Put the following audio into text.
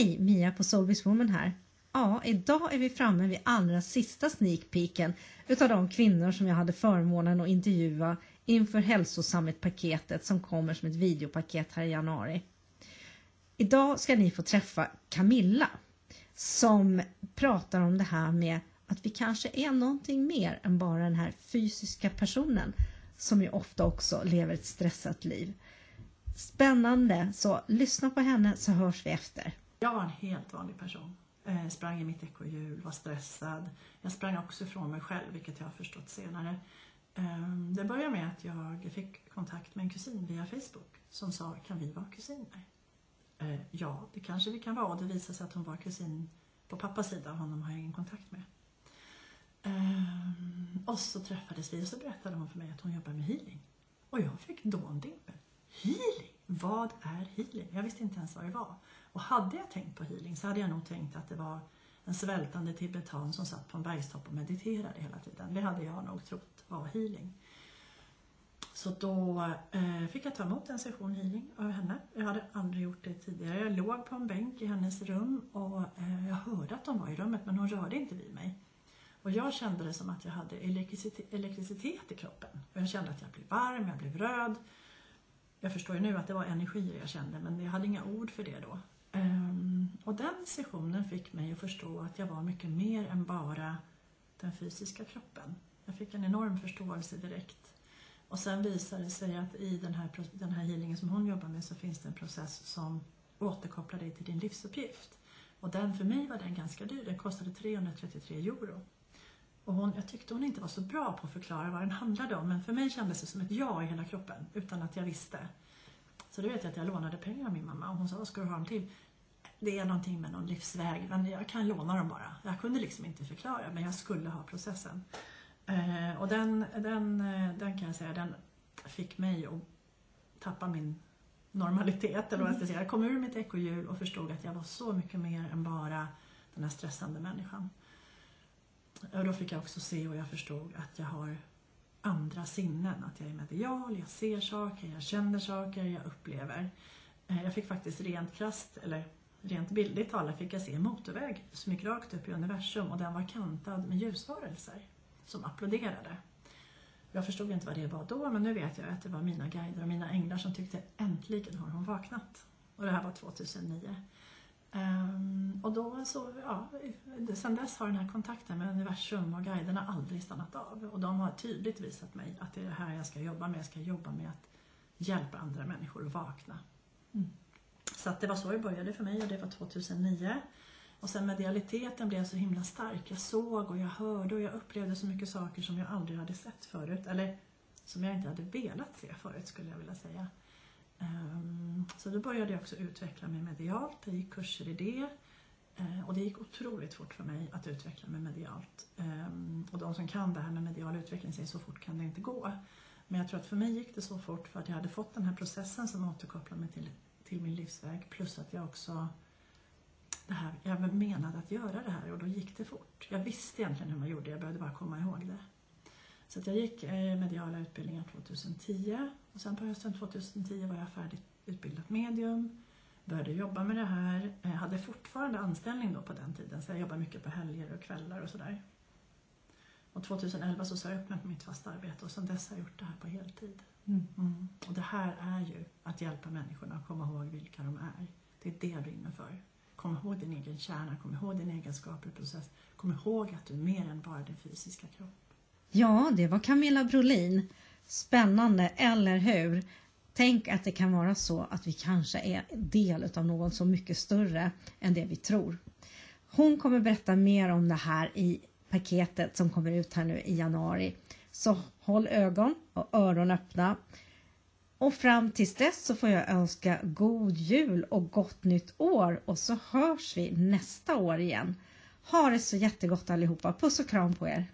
Hej! Mia på Solvis Woman här. Ja, idag är vi framme vid allra sista sneakpeaken utav de kvinnor som jag hade förmånen att intervjua inför hälsosammet-paketet som kommer som ett videopaket här i januari. Idag ska ni få träffa Camilla som pratar om det här med att vi kanske är någonting mer än bara den här fysiska personen som ju ofta också lever ett stressat liv. Spännande, så lyssna på henne så hörs vi efter. Jag var en helt vanlig person. Jag sprang i mitt ekorrhjul, var stressad. Jag sprang också ifrån mig själv, vilket jag har förstått senare. Ehm, det började med att jag fick kontakt med en kusin via Facebook som sa, kan vi vara kusiner? Eh, ja, det kanske vi kan vara. Det visade sig att hon var kusin på pappas sida, honom har jag ingen kontakt med. Ehm, och så träffades vi och så berättade hon för mig att hon jobbar med healing. Och jag fick dåndimpen. Healing? Vad är healing? Jag visste inte ens vad det var. Och hade jag tänkt på healing så hade jag nog tänkt att det var en svältande tibetan som satt på en bergstopp och mediterade hela tiden. Det hade jag nog trott var healing. Så då eh, fick jag ta emot en session healing av henne. Jag hade aldrig gjort det tidigare. Jag låg på en bänk i hennes rum och eh, jag hörde att hon var i rummet men hon rörde inte vid mig. Och jag kände det som att jag hade elektricitet, elektricitet i kroppen. Och jag kände att jag blev varm, jag blev röd. Jag förstår ju nu att det var energier jag kände men jag hade inga ord för det då. Ehm, och den sessionen fick mig att förstå att jag var mycket mer än bara den fysiska kroppen. Jag fick en enorm förståelse direkt. Och sen visade det sig att i den här, den här healingen som hon jobbar med så finns det en process som återkopplar dig till din livsuppgift. Och den för mig var den ganska dyr, den kostade 333 euro. Och hon, jag tyckte hon inte var så bra på att förklara vad den handlade om men för mig kändes det som ett ja i hela kroppen utan att jag visste. Så då vet jag att jag lånade pengar av min mamma och hon sa, vad ska du ha dem till? Det är någonting med någon livsväg, men jag kan låna dem bara. Jag kunde liksom inte förklara, men jag skulle ha processen. Eh, och den, den, eh, den kan jag säga, den fick mig att tappa min normalitet, eller vad jag ska säga. Jag kom ur mitt ekorrhjul och förstod att jag var så mycket mer än bara den här stressande människan. Och då fick jag också se och jag förstod att jag har andra sinnen. Att jag är medial, jag ser saker, jag känner saker, jag upplever. Eh, jag fick faktiskt rent krasst, eller rent bildligt talat, fick jag se en motorväg som gick rakt upp i universum och den var kantad med ljusvarelser som applåderade. Jag förstod inte vad det var då, men nu vet jag att det var mina guider och mina änglar som tyckte äntligen har hon vaknat. Och det här var 2009. Um, och då så, ja, sen dess har den här kontakten med universum och guiderna aldrig stannat av. Och de har tydligt visat mig att det är det här jag ska jobba med. Jag ska jobba med att hjälpa andra människor att vakna. Mm. Så att det var så det började för mig och det var 2009. Och sen medialiteten blev så himla stark. Jag såg och jag hörde och jag upplevde så mycket saker som jag aldrig hade sett förut. Eller som jag inte hade velat se förut skulle jag vilja säga. Ehm, så då började jag också utveckla mig medialt. Jag gick kurser i det. Ehm, och det gick otroligt fort för mig att utveckla mig medialt. Ehm, och de som kan det här med medial utveckling säger så fort kan det inte gå. Men jag tror att för mig gick det så fort för att jag hade fått den här processen som återkopplar mig till, till min livsväg. Plus att jag också det här, jag menade att göra det här och då gick det fort. Jag visste egentligen hur man gjorde, jag behövde bara komma ihåg det. Så att jag gick eh, mediala utbildningar 2010 och sen på hösten 2010 var jag färdigt utbildat medium, började jobba med det här, jag hade fortfarande anställning då på den tiden så jag jobbade mycket på helger och kvällar och sådär. Och 2011 så sa jag upp mig på mitt fasta arbete och sen dess har jag gjort det här på heltid. Mm. Mm. Och det här är ju att hjälpa människorna att komma ihåg vilka de är. Det är det jag brinner för. Kom ihåg din egen kärna, kom ihåg din egenskaper och process. Kom ihåg att du är mer än bara din fysiska kropp. Ja, det var Camilla Brolin. Spännande, eller hur? Tänk att det kan vara så att vi kanske är del av något så mycket större än det vi tror. Hon kommer berätta mer om det här i paketet som kommer ut här nu i januari. Så håll ögon och öron öppna. Och fram tills dess så får jag önska god jul och gott nytt år och så hörs vi nästa år igen. Ha det så jättegott allihopa. Puss och kram på er!